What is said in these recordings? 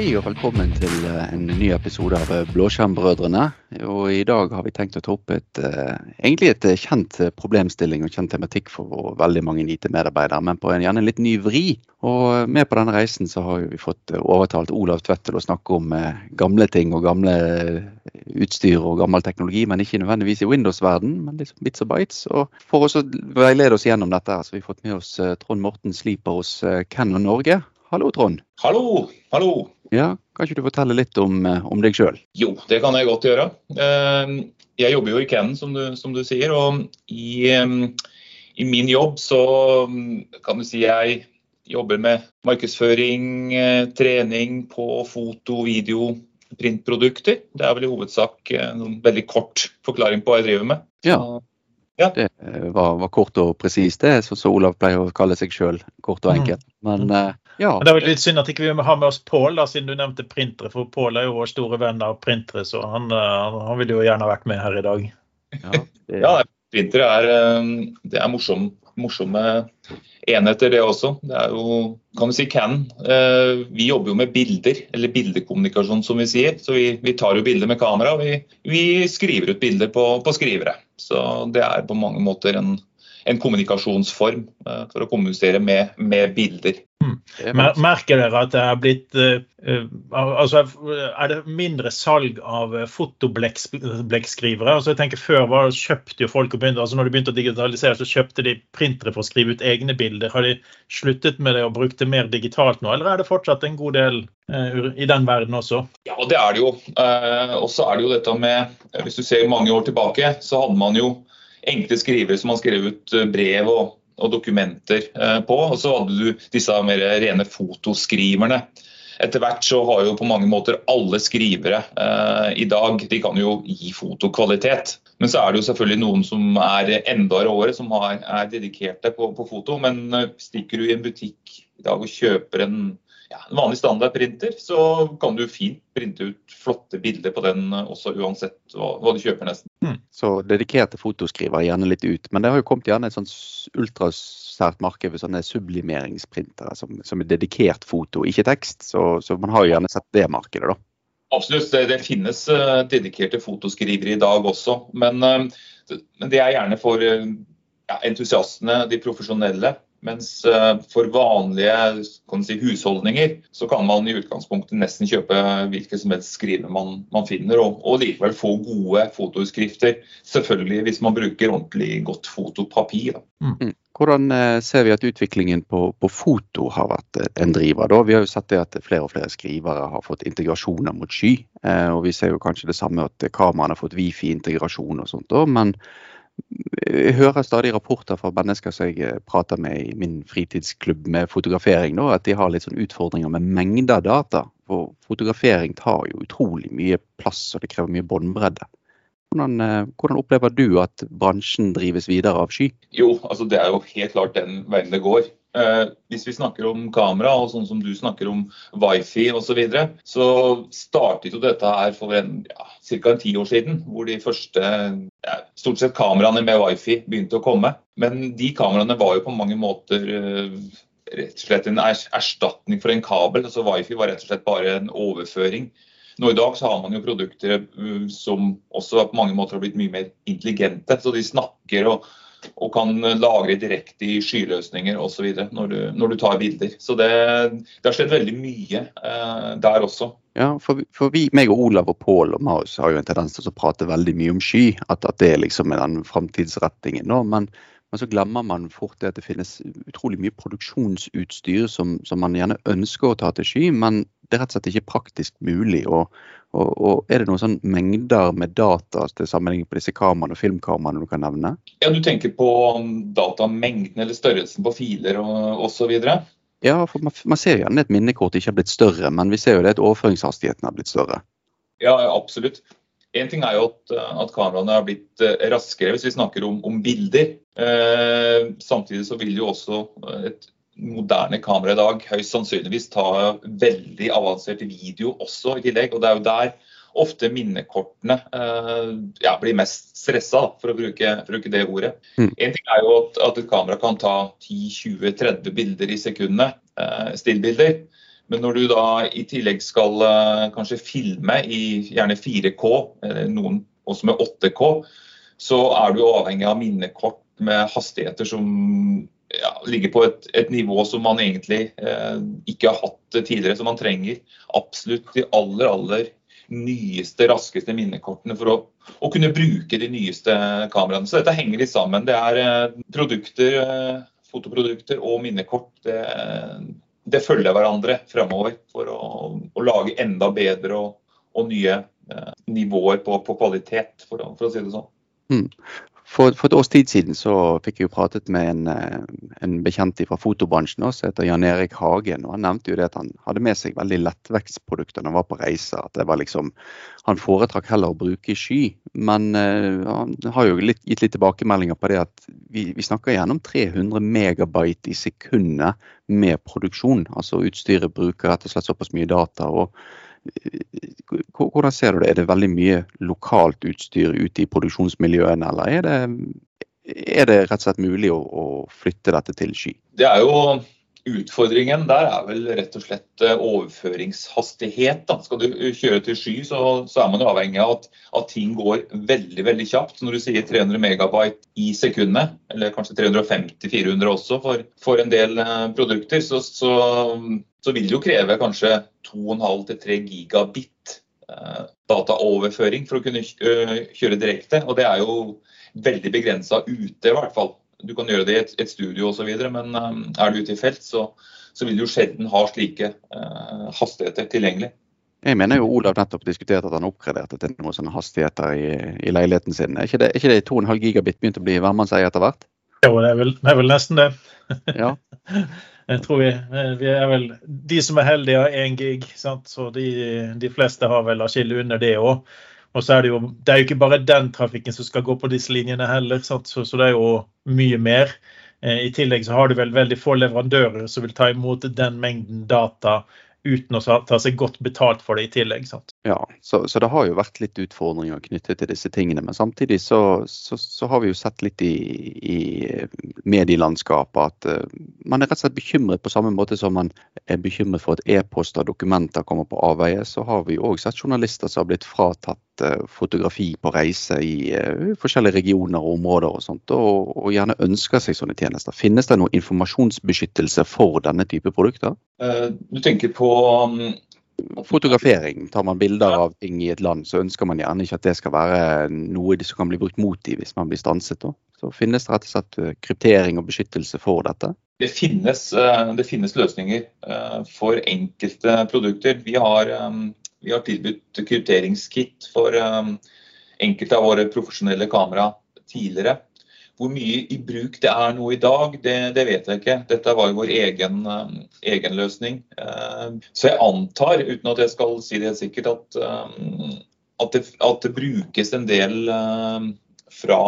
Hei og velkommen til eh, en ny episode av eh, Blåskjermbrødrene. Og I dag har vi tenkt å ta opp et, eh, egentlig et kjent problemstilling og kjent tematikk for veldig mange IT-medarbeidere, men på en gjerne litt ny vri. Og Med på denne reisen så har vi fått overtalt Olav Tvedt til å snakke om gamle ting og gamle utstyr og gammel teknologi, men ikke nødvendigvis i Windows-verden, men liksom bits og bites. Og For å veilede oss gjennom dette så har vi fått med oss Trond Morten Sliper hos Canon Norge. Hallo, Trond. Hallo, hallo. Ja, Kan ikke du fortelle litt om, eh, om deg sjøl? Jo, det kan jeg godt gjøre. Ehm, jeg jobber jo i Cannon, som du, som du sier. Og i, i, min jobb så mm, kan du si jeg jobber med markedsføring, eh, trening på foto, video, printprodukter. Det er vel i hovedsak eh, en veldig kort forklaring på hva jeg driver med. Ja. Ja. Det var, var, kort og presist, det, som Olav pleier å kalle seg sjøl. Kort og enkelt. Men mm. Ja. Men det er litt synd at ikke vi ikke har med oss Pål, siden du nevnte printere. For Pål er jo vår store venn av printere, så han, eh, han ville jo gjerne vært med her i dag. Ja, det... ja printere er, eh, det er morsom, morsomme enheter, det også. Det er jo, kan vi si, Canon. Eh, vi jobber jo med bilder, eller bildekommunikasjon som vi sier. Så vi, vi tar jo bilder med kamera, og vi, vi skriver ut bilder på, på skrivere. Så det er på mange måter en en kommunikasjonsform for å kommunisere med, med bilder. Merker dere at det er blitt uh, altså Er det mindre salg av fotoblekskrivere? Altså jeg tenker Før var, kjøpte jo folk og begynte, altså når de begynte å digitalisere, så kjøpte de printere for å skrive ut egne bilder. Har de sluttet med det og brukt det mer digitalt nå, eller er det fortsatt en god del uh, i den verden også? Ja, det er det jo. Uh, og så er det jo dette med Hvis du ser mange år tilbake, så hadde man jo enkle skrivere som man skrev ut brev og og dokumenter eh, på. Og så hadde du disse mer rene fotoskriverne. Etter hvert så har jo på mange måter alle skrivere eh, i dag de kan jo gi fotokvalitet. Men så er det jo selvfølgelig noen som er enda råere, som er, er dedikerte på, på, foto. Men eh, stikker du i en butikk i dag og kjøper en ja, en vanlig standardprinter, så kan du fint printe ut flotte bilder på den eh, også uansett hva, hva du kjøper, nesten. Mm. Så dedikerte fotoskrivere gjerne litt ut. Men det har jo kommet gjerne et sånt ultrasært marked ved sånne sublimeringsprintere som, som, er dedikert foto, ikke tekst. Så, så, man har jo gjerne sett det markedet, da. Absolutt, det, det finnes uh, dedikerte fotoskrivere i dag også. Men, uh, men det er gjerne for ja, entusiastene, de profesjonelle. Mens eh, for vanlige si, husholdninger så kan man i utgangspunktet nesten kjøpe hvilken som helst skriver man, man finner, og, og, likevel få gode fotoskrifter. Selvfølgelig hvis man bruker ordentlig godt fotopapir. Mm. mm. Hvordan eh, ser vi at utviklingen på, på, foto har vært eh, en driver? da? Vi har jo sett det at flere og flere skrivere har fått integrasjoner mot sky. og Vi ser jo kanskje det samme at kameraene har fått wifi-integrasjon og sånt. da, men jeg hører stadig rapporter fra mennesker som jeg eh, prater med i min fritidsklubb med fotografering, nå, at de har litt sånn utfordringer med mengder data. For fotografering tar jo utrolig mye plass, og det krever mye båndbredde. Hvordan, eh, hvordan, opplever du at bransjen drives videre av sky? Jo, altså Det er jo helt klart den veien det går. Eh, hvis vi snakker om kamera, og sånn som du snakker om wifi osv., så, videre, så startet jo dette her for en, ja, en ti år siden. Hvor de første ja, stort sett kameraene med wifi begynte å komme. Men de kameraene var jo på mange måter uh, rett og slett en erstatning for en kabel. altså Wifi var rett og slett bare en overføring. Nå I dag så har man jo produkter uh, som også på mange måter har blitt mye mer intelligente. så De snakker og og kan lagre direkte i skyløsninger osv. Når, du, når du tar bilder. Så det, det har skjedd veldig mye eh, der også. Ja, for, for, vi, meg og Olav og Pål og Marius har jo en tendens til å prate veldig mye om sky. At, at det liksom er den framtidsrettingen. nå, men, men, så glemmer man fort det at det finnes utrolig mye produksjonsutstyr som, som man gjerne ønsker å ta til sky, men det er rett og slett ikke praktisk mulig. Og, og, og Er det noen sånn mengder med data til sammenligning på disse kameraene og filmkameraene du kan nevne? Ja, Du tenker på datamengden eller størrelsen på filer og osv.? Ja, for man, man ser gjerne et minnekort ikke har blitt større, men vi ser jo det at overføringshastigheten har blitt større. Ja, absolutt. En ting er jo at, at kameraene har blitt eh, raskere hvis vi snakker om, om bilder. Eh, samtidig så vil jo også et moderne kamera i dag høyst sannsynligvis ta veldig avansert video også i tillegg. og Det er jo der ofte minnekortene eh, ja, blir mest stressa, for, å bruke, bruke det ordet. Mm. En ting er jo at, at, et kamera kan ta 10-20-30 bilder i sekundet, eh, stillbilder. Men når du da i tillegg skal kanskje filme i gjerne 4K, noen også med 8K, så er du avhengig av minnekort med hastigheter som ja, ligger på et, et, nivå som man egentlig eh, ikke har hatt tidligere. som man trenger absolutt de aller, aller nyeste, raskeste minnekortene for å, å kunne bruke de nyeste kameraene. Så dette henger litt sammen. Det er eh, produkter, eh, fotoprodukter og minnekort. Det, det følger hverandre fremover for å, å lage enda bedre og, og nye eh, nivåer på, på kvalitet, for å, for å, si det sånn. Mm. For, for, et års tid siden så fikk jeg jo pratet med en, eh, en bekjent fra fotobransjen også, heter Jan Erik Hagen. og Han nevnte jo det at han hadde med seg veldig lettvekstprodukter når han var på reise. at det var liksom, Han foretrakk heller å bruke sky. Men uh, han har jo litt, gitt litt tilbakemeldinger på det at vi, vi snakker gjerne om 300 megabyte i sekundet med produksjon. Altså utstyret bruker rett og slett såpass mye data. og hvordan ser du det? Er det veldig mye lokalt utstyr ute i produksjonsmiljøene, eller er det, er det rett og slett mulig å, å flytte dette til sky? Det er jo Utfordringen der er vel rett og slett eh, overføringshastighet. Da. Skal du kjøre til sky, så, så er man jo avhengig av at, at, ting går veldig veldig kjapt. Når du sier 300 megabyte i sekundet, eller kanskje 350-400 også for, for, en del eh, produkter, så, så, så, vil det jo kreve kanskje 2,5-3 gigabit eh, dataoverføring for å kunne kjøre direkte. Og det er jo veldig begrensa ute, i hvert fall du kan gjøre det i et, et studio osv., men um, er du ute i felt, så, så vil du sjelden ha slike uh, hastigheter tilgjengelig. Jeg mener jo Olav nettopp diskuterte at han oppgraderte til noen sånne hastigheter i, i leiligheten sin. Er ikke det, er ikke det 2,5 gigabit begynt å bli hvermannseie etter hvert? Jo, det er vel, det er vel nesten det. Ja. Jeg tror vi, vi, er vel De som er heldige, har 1 gig. Sant? Så de, de fleste har vel atskillig under det òg. Og så er det jo det er jo ikke bare den trafikken som skal gå på disse linjene heller, så, så, det er jo mye mer. Eh, I tillegg så har du vel veldig få leverandører som vil ta imot den mengden data uten å ta seg godt betalt for det i tillegg. Sant? Ja, så, så, det har jo vært litt utfordringer knyttet til disse tingene. Men samtidig så, så, så har vi jo sett litt i, i medielandskapet at uh, man er rett og slett bekymret på samme måte som man er bekymret for at e-poster og dokumenter kommer på avveie. Så har vi òg sett journalister som har blitt fratatt fotografi på reise i uh, forskjellige regioner og områder og sånt, og, og, gjerne ønsker seg sånne tjenester. Finnes det noe informasjonsbeskyttelse for denne type produkter? du tenker på um, Fotografering. Tar man bilder av ting i et land, så ønsker man gjerne ikke at det skal være noe som kan bli brukt mot dem hvis man blir stanset. Så finnes det rett og slett eh, kryptering og beskyttelse for dette? Det finnes, eh, det finnes løsninger eh, for enkelte produkter. Vi har, vi har tilbudt krypteringskit for enkelte av våre profesjonelle kamera tidligere. Hvor mye i bruk det er nå i dag, det, det vet jeg ikke. Dette var jo vår egen, uh, egen, løsning. Uh, så jeg antar, uten at jeg skal si det helt sikkert, at, uh, at, det, at det, brukes en del fra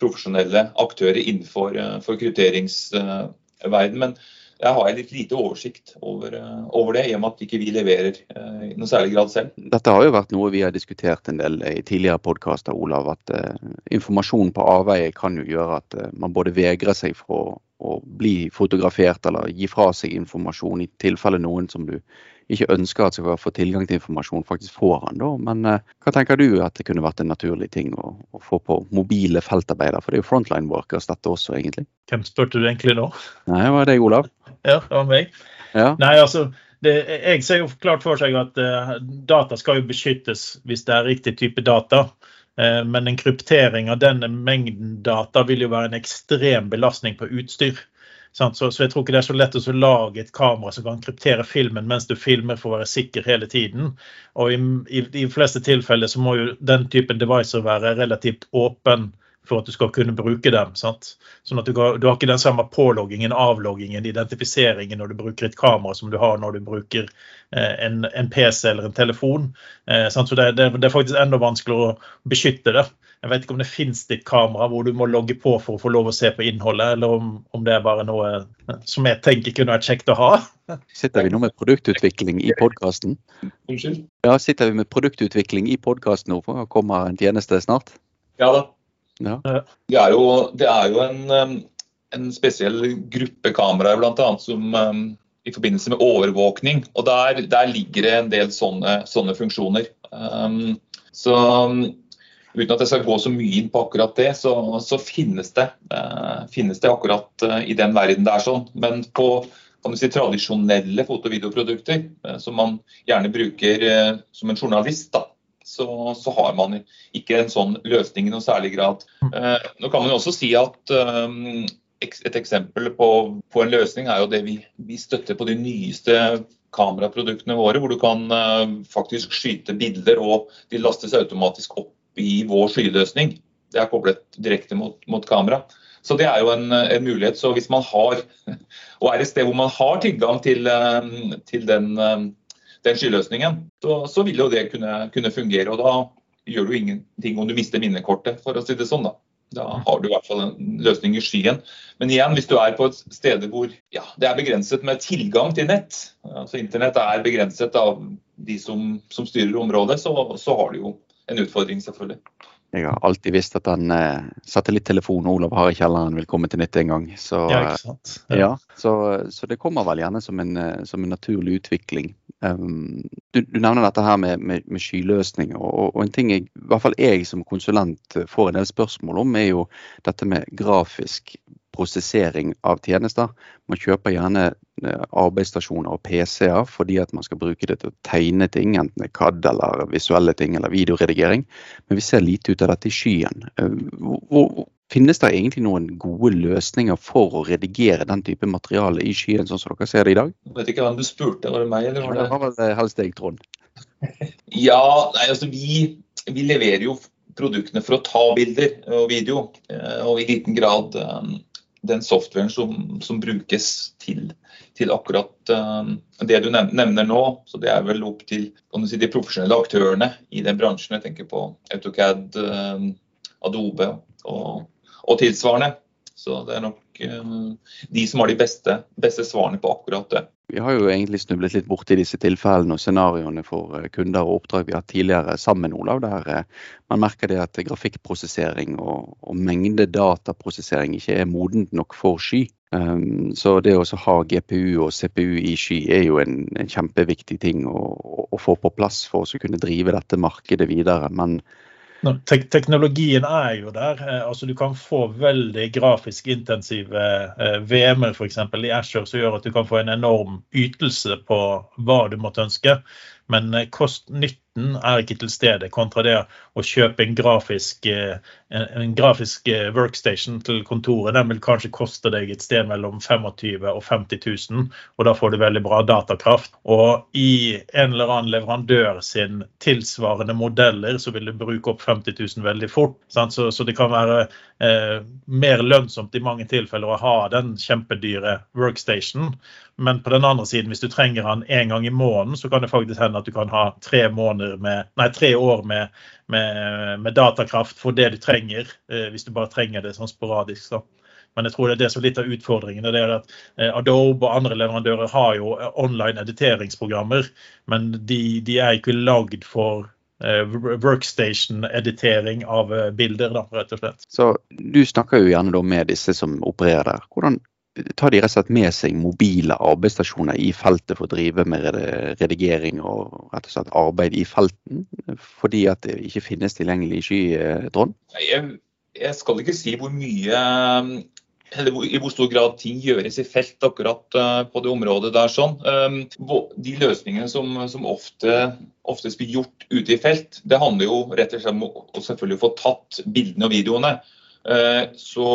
profesjonelle aktører innenfor for krypteringsverden. Men jeg har litt lite oversikt over, eh, over, det, i og med at ikke vi leverer uh, i noe særlig grad selv. Dette har jo vært noe vi har diskutert en del i tidligere podkaster, Olav. At uh, informasjon på avveie kan jo gjøre at uh, man både vegrer seg for å, å, bli fotografert eller gi fra seg informasjon i tilfelle noen som du ikke ønsker at skal få tilgang til informasjon, faktisk får han. da. Men eh, hva tenker du at det kunne vært en naturlig ting å, å få på mobile feltarbeidere? For det er jo frontline workers dette også, egentlig. Hvem spurte du egentlig nå? Nei, det var deg, Olav. Ja, det var meg. Ja. Nei, altså, det, jeg ser jo klart for seg at uh, data skal jo beskyttes hvis det er riktig type data. Uh, men en kryptering av denne mengden data vil jo være en ekstrem belastning på utstyr. Så, så, jeg tror ikke det er så lett å lage et kamera som kan kryptere filmen mens du filmer for å være sikker hele tiden. Og i, i de fleste tilfeller så må jo den typen devicer være relativt åpen for at du skal kunne bruke dem. Sant? Sånn at du, du, har ikke den samme påloggingen, avloggingen, identifiseringen når du bruker et kamera som du har når du bruker eh, en, en, PC eller en telefon. Eh, så det, det, det, er faktisk enda vanskeligere å beskytte det. Jeg vet ikke om det finnes ditt kamera hvor du må logge på for å få lov å se på innholdet, eller om, om det er bare noe eh, som jeg tenker kunne vært kjekt å ha. Sitter vi nå med produktutvikling i podkasten? Unnskyld? Ja, sitter vi med produktutvikling i podkasten nå, for kommer en tjeneste snart? Ja da. Ja. Det, er jo, det er jo en, en spesiell gruppe kameraer bl.a. som, i forbindelse med overvåkning. Og der, der ligger det en del sånne, sånne funksjoner. Um, så uten at jeg skal gå så mye inn på akkurat det, så, så finnes, det, eh, finnes, det, akkurat eh, i den verden det er sånn. Men på si, tradisjonelle foto- og videoprodukter, eh, som man gjerne bruker som en journalist, da, så, så, har man ikke en sånn løsning i noe særlig grad. nå kan man jo også si at um, et eksempel på, på, en løsning er jo det vi, vi støtter på de nyeste kameraproduktene våre, hvor du kan faktisk skyte bilder, og de lastes automatisk opp i vår skyløsning. Det er koblet direkte mot, mot kamera. Så det er jo en, en, mulighet. Så hvis man har, og er et sted hvor man har tilgang til, uh, til den, uh, den skyløsningen, så, så, vil jo det kunne, kunne, fungere. Og da gjør du ingenting om du mister minnekortet, for å si det sånn. da. Da har du i hvert fall en løsning i skyen. Men igjen, hvis du er på et sted hvor ja, det er begrenset med tilgang til nett, altså internett er begrenset av de som, som styrer området, så, så, har du jo en utfordring, selvfølgelig. Jeg har alltid visst at den eh, satellittelefonen Olav har i kjelleren vil komme til nytte en gang. Så, ja, ikke sant? Ja. ja så, så, det kommer vel gjerne som en, eh, som en naturlig utvikling. Um, du, du, nevner dette her med, med, med skyløsninger. Og, og, en ting jeg, i hvert fall jeg som konsulent får en del spørsmål om, er jo dette med grafisk prosessering av tjenester. Man kjøper gjerne eh, arbeidsstasjoner og PC-er fordi at man skal bruke det til å tegne ting, enten det er CAD eller visuelle ting eller videoredigering. Men vi ser lite ut av dette i skyen. Eh, hvor, finnes det egentlig noen gode løsninger for å redigere den type materiale i skyen, sånn som dere ser det i dag? Jeg vet ikke hvem du spurte, var det meg eller var det? Det var vel helst deg, Trond. ja, nei, altså vi, vi leverer jo produktene for å ta bilder og video, eh, og i liten grad den softwaren som, som brukes til, til akkurat uh, det du nevner nå. Så det er vel opp til si, de profesjonelle aktørene i den bransjen. Jeg tenker på AutoCAD, uh, Adobe og, og, tilsvarende. Så det er nok uh, de som har de beste, beste svarene på akkurat det. Vi har jo egentlig snublet litt borti disse tilfellene og scenarioene for eh, kunder og oppdrag vi har tidligere sammen, Olav, der eh, man merker det at grafikkprosessering og, og mengde dataprosessering ikke er modent nok for sky. Um, så det å ha GPU og CPU i sky er jo en, en kjempeviktig ting å, å, få på plass for å kunne drive dette markedet videre. Men Tek teknologien er jo der. Eh, altså Du kan få veldig grafisk intensive eh, VM-er f.eks. i Asher som gjør at du kan få en enorm ytelse på hva du måtte ønske. Men eh, kost-nytten er ikke til stede, kontra det å kjøpe en grafisk, eh, en, en grafisk eh, workstation til kontoret. Den vil kanskje koste deg et sted mellom 25 og 50 000, og da får du veldig bra datakraft. Og i en eller annen leverandør sin tilsvarende modeller, så vil du bruke opp 50 000 veldig fort. Så, så, det kan være eh, mer lønnsomt i mange tilfeller å ha den kjempedyre workstationen. Men på den andre siden, hvis du trenger den én gang i måneden, så kan det faktisk hende at du kan ha tre, med, nei, tre år med, med, med, datakraft for det du trenger, eh, hvis du bare trenger det sånn sporadisk. Så. Men jeg tror det er det som er litt av utfordringen. det er at eh, Adobe og andre leverandører har jo eh, online editeringsprogrammer, men de, de er ikke lagd for workstation-editering av bilder, da, rett og slett. Så Du snakker jo gjerne med disse som opererer der. Hvordan tar de rett og slett med seg mobile arbeidsstasjoner i feltet for å drive med redigering og rett og slett arbeid i felten, fordi at det ikke finnes tilgjengelig sky, eh, Trond? Jeg, jeg skal ikke si hvor mye eller i hvor stor grad ting gjøres i felt akkurat uh, på det området der. sånn. Um, de løsningene som, som ofte, oftest blir gjort ute i felt, det handler jo rett og slett om å selvfølgelig få tatt bildene og videoene. Uh, så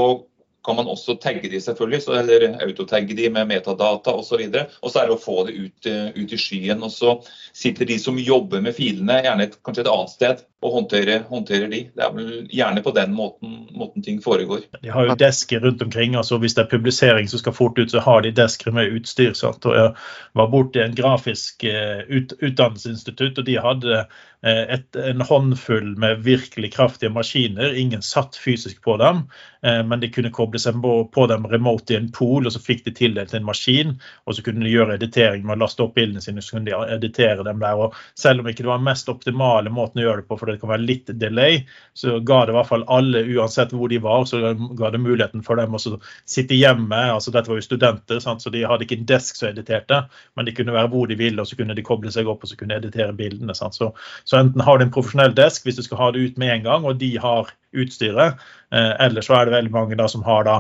kan man også tagge de selvfølgelig, så, eller autotagge de med metadata osv. Og, og så er det å få det ut, eh, ut, i skyen. Og så sitter de som jobber med filene, gjerne et, kanskje et annet sted og håndtere, håndtere, de. Det er vel gjerne på den måten, måten, ting foregår. De har jo desker rundt omkring. altså Hvis det er publisering som skal fort ut, så har de desker med utstyr. Sant? Og Jeg var borti en grafisk eh, ut, utdannelsesinstitutt, og de hadde eh, et, en håndfull med virkelig kraftige maskiner. Ingen satt fysisk på dem, men de kunne koble seg på dem remote i en pool, og så fikk de tildelt en maskin. Og så kunne de gjøre editering med å laste opp bildene sine, så kunne de editere dem der. og Selv om ikke det var mest optimale måten å gjøre det på, for det kan være litt delay, så ga det i hvert fall alle, uansett hvor de var, så ga det muligheten for dem å sitte hjemme. altså Dette var jo studenter, sant? så de hadde ikke en desk som editerte, men de kunne være hvor de ville, og så kunne de koble seg opp og så kunne editere bildene. Så, så, enten har du en profesjonell desk hvis du skal ha det ut med en gang, og de har utstyret. Eh, ellers så er det veldig mange da som har da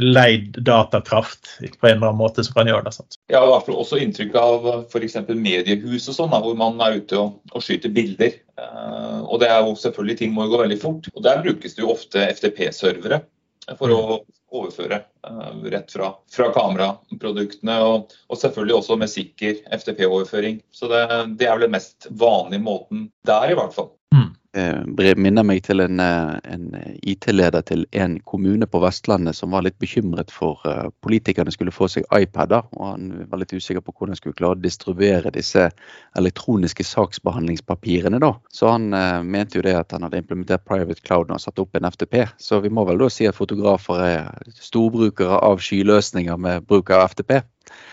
leid datakraft på en eller annen måte som kan gjøre det. Sant? Jeg har i hvert fall også inntrykk av f.eks. mediehus og sånn, hvor man er ute og, og skyter bilder. Eh, og det er jo selvfølgelig ting må gå veldig fort. Og Der brukes det jo ofte FTP-servere for å overføre uh, rett fra, fra kameraproduktene. Og, og, selvfølgelig også med sikker FTP-overføring. Så det, det, er vel den mest vanlige måten der, i hvert fall. Mm. Eh, minner meg til en, eh, en IT-leder til en kommune på Vestlandet som var litt bekymret for politikerne skulle få seg iPader. og Han var litt usikker på hvordan han skulle klare å distribuere disse elektroniske saksbehandlingspapirene. da. Så han eh, mente jo det at han hadde implementert Private Cloud og satt opp en FTP. Så vi må vel da si at fotografer er storbrukere av skyløsninger med bruk av FTP.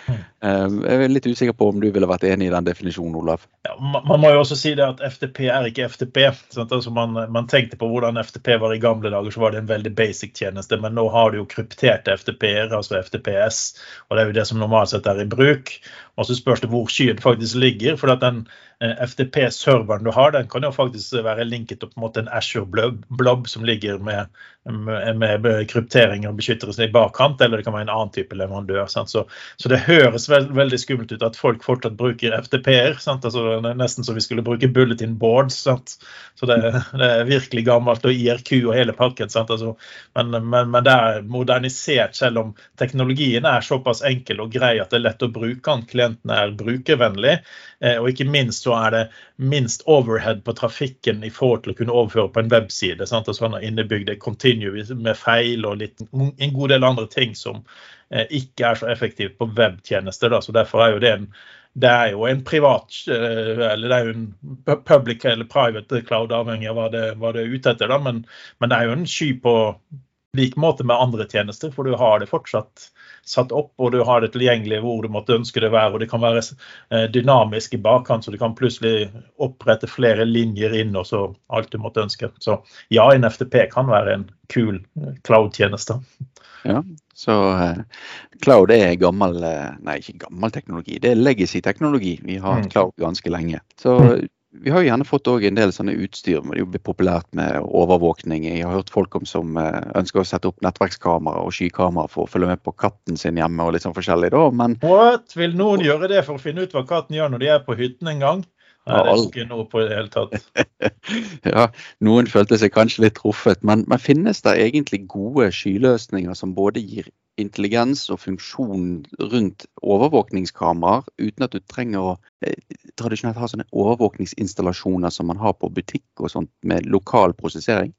Eh, jeg er litt usikker på om du ville vært enig i den definisjonen, Olav? Ja, man må jo også si det at FTP er ikke FTP. Altså man, man, tenkte på hvordan FTP var i gamle dager, så var det en veldig basic tjeneste. Men nå har du jo krypterte FTP-er, altså FTPS, og det er jo det som normalt sett er i bruk. Og så spørs det hvor skyen faktisk ligger. for at den eh, FTP-serveren du har, den kan jo faktisk være linket opp mot en Ashore-blob som ligger med, med, med kryptering og beskyttelse i bakkant, eller det kan være en annen type leverandør. Så, så, det høres veld, veldig skummelt ut at folk fortsatt bruker FTP-er. Altså, det er nesten som vi skulle bruke bulletin boards. Sant? Så det, det, er virkelig gammelt, og IRQ og hele pakken. Altså, men, men, men, det er modernisert, selv om teknologien er såpass enkel og grei at det er lett å bruke den klienten er brukervennlig. Eh, og ikke minst så er det minst overhead på trafikken i forhold til å kunne overføre på en webside. Sant? Og sånn innebygde continue med feil og litt, en god del andre ting som eh, ikke er så effektivt på webtjenester. Da. Så derfor er jo det en det er jo en privat eh, eller det er jo en public eller private cloud, avhengig av hva det, hva det er ute etter. Da. Men, men det er jo en sky på lik måte med andre tjenester, for du har det fortsatt satt opp, og du har det tilgjengelig hvor du måtte ønske det være. og Det kan være eh, dynamisk i bakkant, så du kan plutselig opprette flere linjer inn og så alt du måtte ønske. Så ja, en FTP kan være en kul eh, cloud-tjeneste. Ja, så uh, cloud er gammel Nei, ikke gammel teknologi, det er legacy-teknologi. Vi har hatt mm. cloud ganske lenge. Så mm vi har jo gjerne fått en del sånne utstyr. Det er jo populært med overvåkning. Jeg har hørt folk om som eh, ønsker å sette opp nettverkskamera og skykamera for å følge med på katten sin hjemme. og litt sånn forskjellig da, men... What? Vil noen gjøre det for å finne ut hva katten gjør når de er på hytten en gang? Nei, det er ikke noe på det hele tatt. ja, Noen følte seg kanskje litt truffet, men, men finnes det egentlig gode skyløsninger som både gir intelligens og funksjon rundt overvåkningskameraer, uten at du trenger å eh, tradisjonelt ha sånne overvåkningsinstallasjoner som man har på butikk og sånt, med lokal prosessering?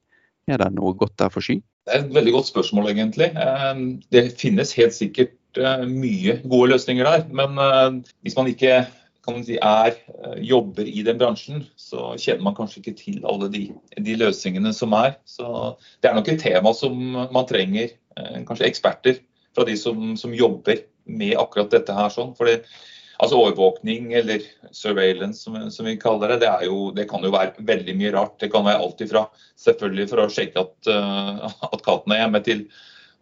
Er det noe godt der for sky? Det er et veldig godt spørsmål, egentlig. Eh, det finnes helt sikkert eh, mye gode løsninger der. Men hvis man ikke kan man si, er, jobber i den bransjen, så kjenner man kanskje ikke til alle de, de, løsningene som er. Så Det er nok et tema som man trenger kanskje eksperter fra de som, som jobber med akkurat dette her. sånn, fordi altså Overvåkning, eller surveillance som, som vi kaller det, det, jo, det, kan jo være veldig mye rart. Det kan være alt ifra selvfølgelig for å sjekke at, uh, at katten er hjemme, til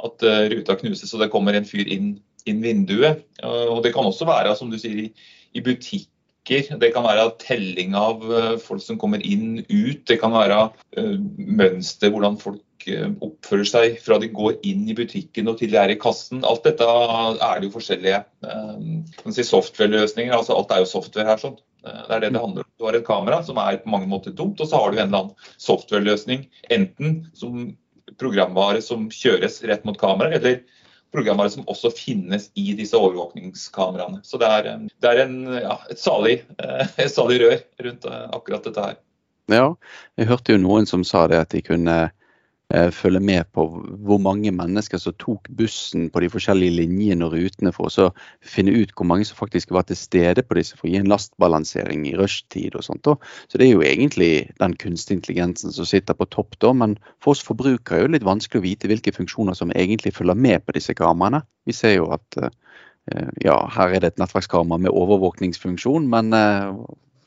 at ruta knuses og det kommer en fyr inn, inn vinduet. Uh, og Det kan også være som du sier, i, butikker. Det kan være telling av folk som kommer inn, ut. Det kan være mønster, hvordan folk Eh, oppfører seg fra de går inn i butikken og til de er i kassen. Alt dette er det jo forskjellige eh, si software-løsninger. altså Alt er jo software her. sånn. Eh, det er det det handler om. Du har et kamera som er på mange måter dumt, og så har du en eller annen software-løsning. Enten som programvare som kjøres rett mot kamera, eller programvare som også finnes i disse overvåkningskameraene. Så det er, det er en, ja, et, salig, et salig rør rundt akkurat dette her. Ja, jeg hørte jo noen som sa det at de kunne Eh, følge med på hvor mange mennesker som tok bussen på de forskjellige linjene og rutene for å finne ut hvor mange som faktisk var til stede på disse for å gi en lastbalansering i rushtid og sånt. Så det er jo egentlig den kunstige intelligensen som sitter på topp da, men for oss forbrukere er det litt vanskelig å vite hvilke funksjoner som egentlig følger med på disse kameraene. Vi ser jo at eh, ja, her er det et nettverkskamera med overvåkningsfunksjon, men eh,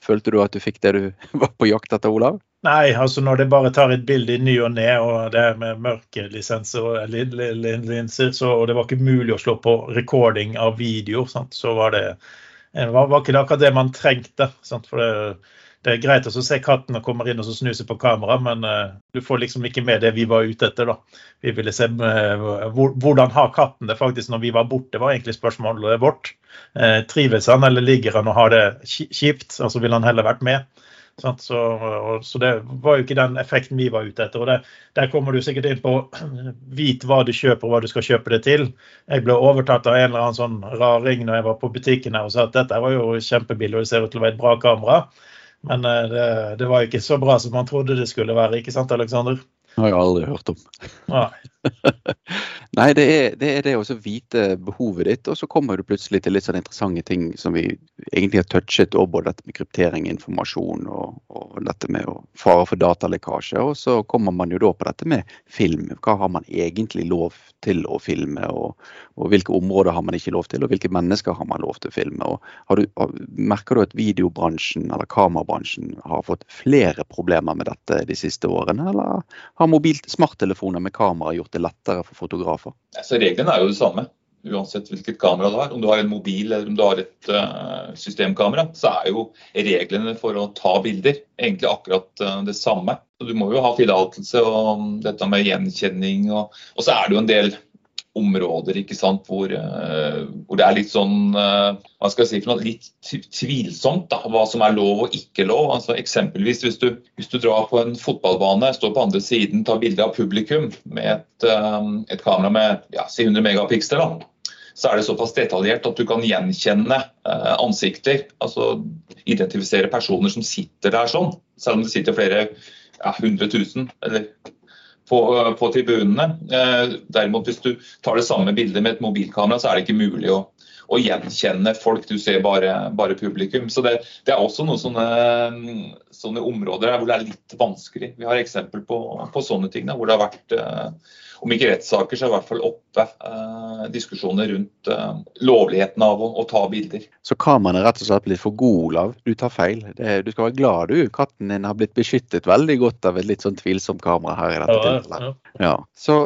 Følte du at du fikk det du var på jakt etter, Olav? Nei, altså når det bare tar et bilde i ny og ne, og det er med mørke lisenser linser, så og det var ikke mulig å slå på recording av video, sant? så var det var, var ikke det akkurat det man trengte. Sant? For det, det er greit å se katten og kommer inn og snuse på kamera, men uh, du får liksom ikke med det vi var ute etter. da. Vi ville se uh, hvordan har katten det faktisk når vi var borte, var egentlig spørsmålet vårt. Uh, trives han eller ligger han og har det kjipt? Altså Ville han heller vært med? Så, så, det var jo ikke den effekten vi var ute etter. og det, Der kommer du sikkert inn på vit hva du kjøper og hva du skal kjøpe det til. Jeg ble overtatt av en eller annen sånn raring når jeg var på butikken her og sa at dette var jo kjempebillig og det ser ut til å være et bra kamera. Men eh, det, det var ikke så bra som man trodde det skulle være, ikke sant Aleksander? Har jeg aldri hørt om. Nei. Nei, det er, det er det å vite behovet ditt, og så kommer du plutselig til litt sånn interessante ting som vi egentlig har touchet, og både dette med kryptering, informasjon og, og dette med fare for datalekkasje. Og så kommer man jo da på dette med film. Hva har man egentlig lov til å filme, og, og hvilke områder har man ikke lov til, og hvilke mennesker har man lov til å filme. Og du, merker du at videobransjen eller kamerabransjen har fått flere problemer med dette de siste årene, eller har mobilt smarttelefoner med kamera gjort det lettere for fotografer? For? Så reglene er jo det samme uansett hvilket kamera du har. Om du har en mobil eller om du har et uh, systemkamera, så er jo reglene for å ta bilder egentlig akkurat uh, det samme. Så Du må jo ha tillatelse og dette med gjenkjenning. Og, og, så er det jo en del områder ikke sant, hvor, uh, hvor det er litt sånn hva skal jeg si, for noe, litt tvilsomt da, hva som er lov og ikke lov. Altså Eksempelvis hvis du, hvis du drar på en fotballbane, står på andre siden, tar bilde av publikum med et, et kamera med ja, 100 megapiksler, da, så er det såpass detaljert at du kan gjenkjenne ansikter. Altså identifisere personer som sitter der sånn, selv om det sitter flere ja, 100 000 eller på, på tribunene. Eh, derimot hvis du tar det samme bildet med et mobilkamera, så er det ikke mulig å, å gjenkjenne folk. Du ser bare, bare publikum. Så det, det, er også noen sånne, sånne områder hvor det er litt vanskelig. Vi har eksempel på, på sånne ting hvor det har vært eh, om ikke rettssaker, så er i hvert fall oppe eh, diskusjoner rundt eh, lovligheten av å, å, ta bilder. Så kameraene er rett og slett blitt for gode, Olav? Du tar feil. Det, du skal være glad du. Katten din har blitt beskyttet veldig godt av et litt sånn tvilsomt kamera her i dette ja, tilfellet. Ja. ja. Så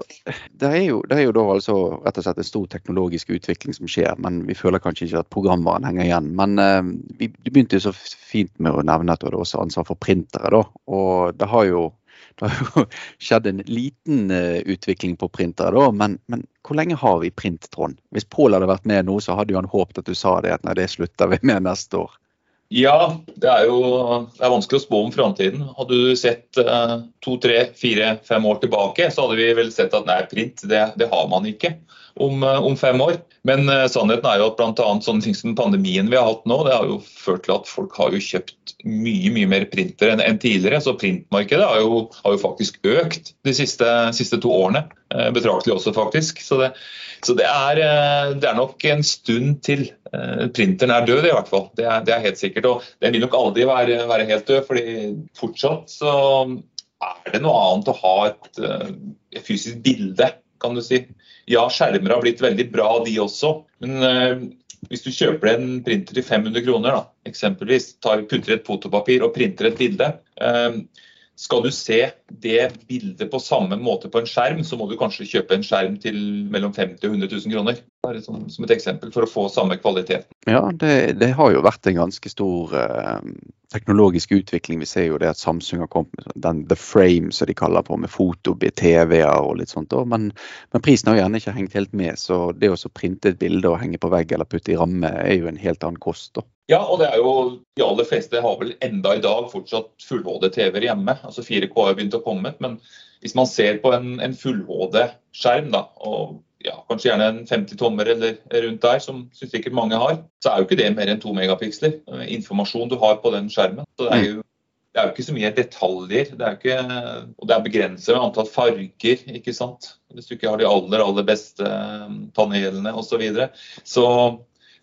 det er, jo, det er, jo, da altså rett og slett en stor teknologisk utvikling som skjer, men vi føler kanskje ikke at programvaren henger igjen. Men eh, vi, du begynte jo så fint med å nevne at du hadde også ansvar for printere, da. Og det har jo det har jo skjedd en liten uh, utvikling på printere, da, men, men, hvor lenge har vi print, Trond? Hvis Pål hadde vært med nå, så hadde han håpet at du sa det, at nei, det slutter vi med neste år. Ja, det er jo det er vanskelig å spå om framtiden. Hadde du sett uh, to, tre, fire, fem år tilbake, så hadde vi vel sett at nei, print det, det har man ikke om, uh, om fem år. Men uh, sannheten er jo at bl.a. sånne ting som pandemien vi har hatt nå, det har jo ført til at folk har jo kjøpt mye mye mer printer enn, enn tidligere. Så printmarkedet har jo, har jo faktisk økt de siste, siste to årene. Uh, betraktelig også, faktisk. Så, det, så det, er, uh, det, er, nok en stund til. printeren er død, i hvert fall. Det er, det er, helt sikkert. Og den vil nok aldri være, være helt død, fordi fortsatt så er det noe annet å ha et, et fysisk bilde, kan du si. Ja, skjermer har blitt veldig bra, de også. Men eh, hvis du kjøper en printer til 500 kroner, da, eksempelvis, tar, putter et fotopapir og printer et bilde, uh, skal du se det bildet på samme måte på en skjerm, så må du kanskje kjøpe en skjerm til mellom 50 og 100 000 kroner. Bare som, som et eksempel, for å få samme kvalitet. Ja, det, det har jo vært en ganske stor eh, teknologisk utvikling. Vi ser jo det at Samsung har kommet med den The Frame, som de kaller på, med foto, TV-er og litt sånt. Men, men, prisen har gjerne ikke hengt helt med, så det å printe et bilde og henge på vegg eller putte i ramme, er jo en helt annen kost. da. Ja, og det er jo de aller fleste har vel enda i dag fortsatt full-HD-TV-er hjemme. Altså 4K har begynt å komme. Men hvis man ser på en, en full-HD-skjerm, da, og ja, kanskje gjerne en 50 tommer eller rundt der, som sikkert mange har, så er jo ikke det mer enn 2 megapiksler. Eh, informasjon du har på den skjermen. Så det er jo, det er jo ikke så mye detaljer. Det er ikke, og det er begrenset med antall farger, ikke sant. Hvis du ikke har de aller, aller beste eh, panelene osv. Så, videre. så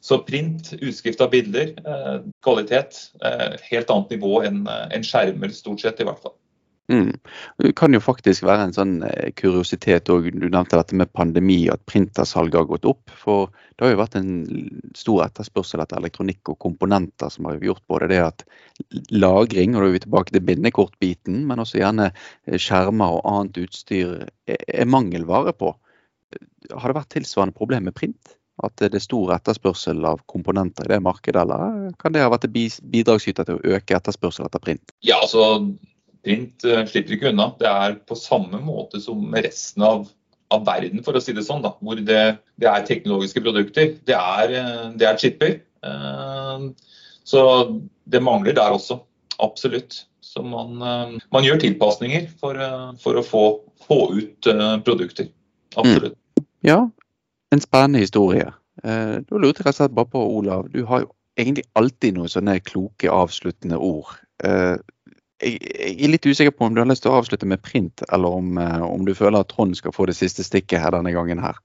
så print, utskrift av bilder, eh, kvalitet. Eh, helt annet nivå enn en skjermer, stort sett i hvert fall. Mm. Det kan jo faktisk være en sånn eh, kuriositet òg. Du nevnte dette med pandemi, at printersalget har gått opp. For det har jo vært en stor etterspørsel etter elektronikk og komponenter som har gjort både det at lagring, og da er vi tilbake til bindekortbiten, men også gjerne eh, skjermer og annet utstyr er mangelvare på. Har det vært tilsvarende problem med print? At det er stor etterspørsel av komponenter i det markedet, eller kan det ha vært bidragsyter til å øke etterspørsel etter print? Ja, altså Print uh, slipper ikke unna. Det er på samme måte som resten av, av verden, for å si det sånn. Da, hvor det, det er teknologiske produkter. Det er, uh, det er chipper. Uh, så det mangler der også. Absolutt. Så man, man gjør tilpasninger for, for å få, få ut produkter. Absolutt. Mm. Ja, en spennende historie. Da lurte jeg rett og slett bare på, Olav. Du har jo egentlig alltid noen sånne kloke avsluttende ord jeg, er litt usikker på om du har lyst til å avslutte med print, eller om, eh, om du føler at Trond skal få det siste stikket her denne gangen her.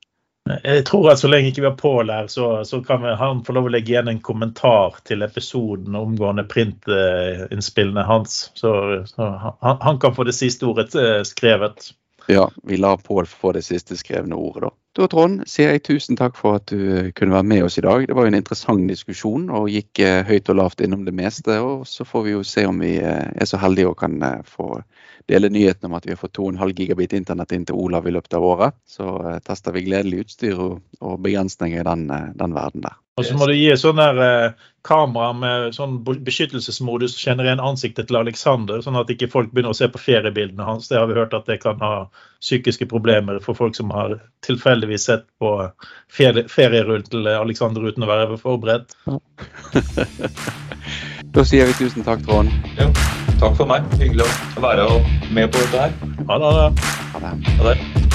Jeg tror at så lenge ikke vi har Pål her, så, så, kan vi, han få lov å legge igjen en kommentar til episoden omgående printinnspillene hans. Så, så han, han, kan få det siste ordet eh, skrevet. Ja, vi lar Pål få det siste skrevne ordet, da. Da, Trond, sier jeg tusen takk for at du eh, kunne være med oss i dag. Det var jo en interessant diskusjon og gikk eh, høyt og lavt innom det meste. og Så får vi jo se om vi eh, er så heldige og kan få dele nyheten om at vi har fått 2,5 gigabit internett inn til Olav i løpet av året. Så tester vi gledelig utstyr og, og begrensninger i den, den verden der. Og så må du gi sånn der kamera med sånn beskyttelsesmodus som kjenner igjen ansiktet til Alexander, sånn at ikke folk begynner å se på feriebildene hans. Det har vi hørt at det kan ha psykiske problemer for folk som har tilfeldigvis sett på ferie, ferierull til Alexander uten å være forberedt. Ja. da sier vi tusen takk, Trond. Ja, takk for meg. Hyggelig å være med på dette her. Ha det. Ha det. Ha det.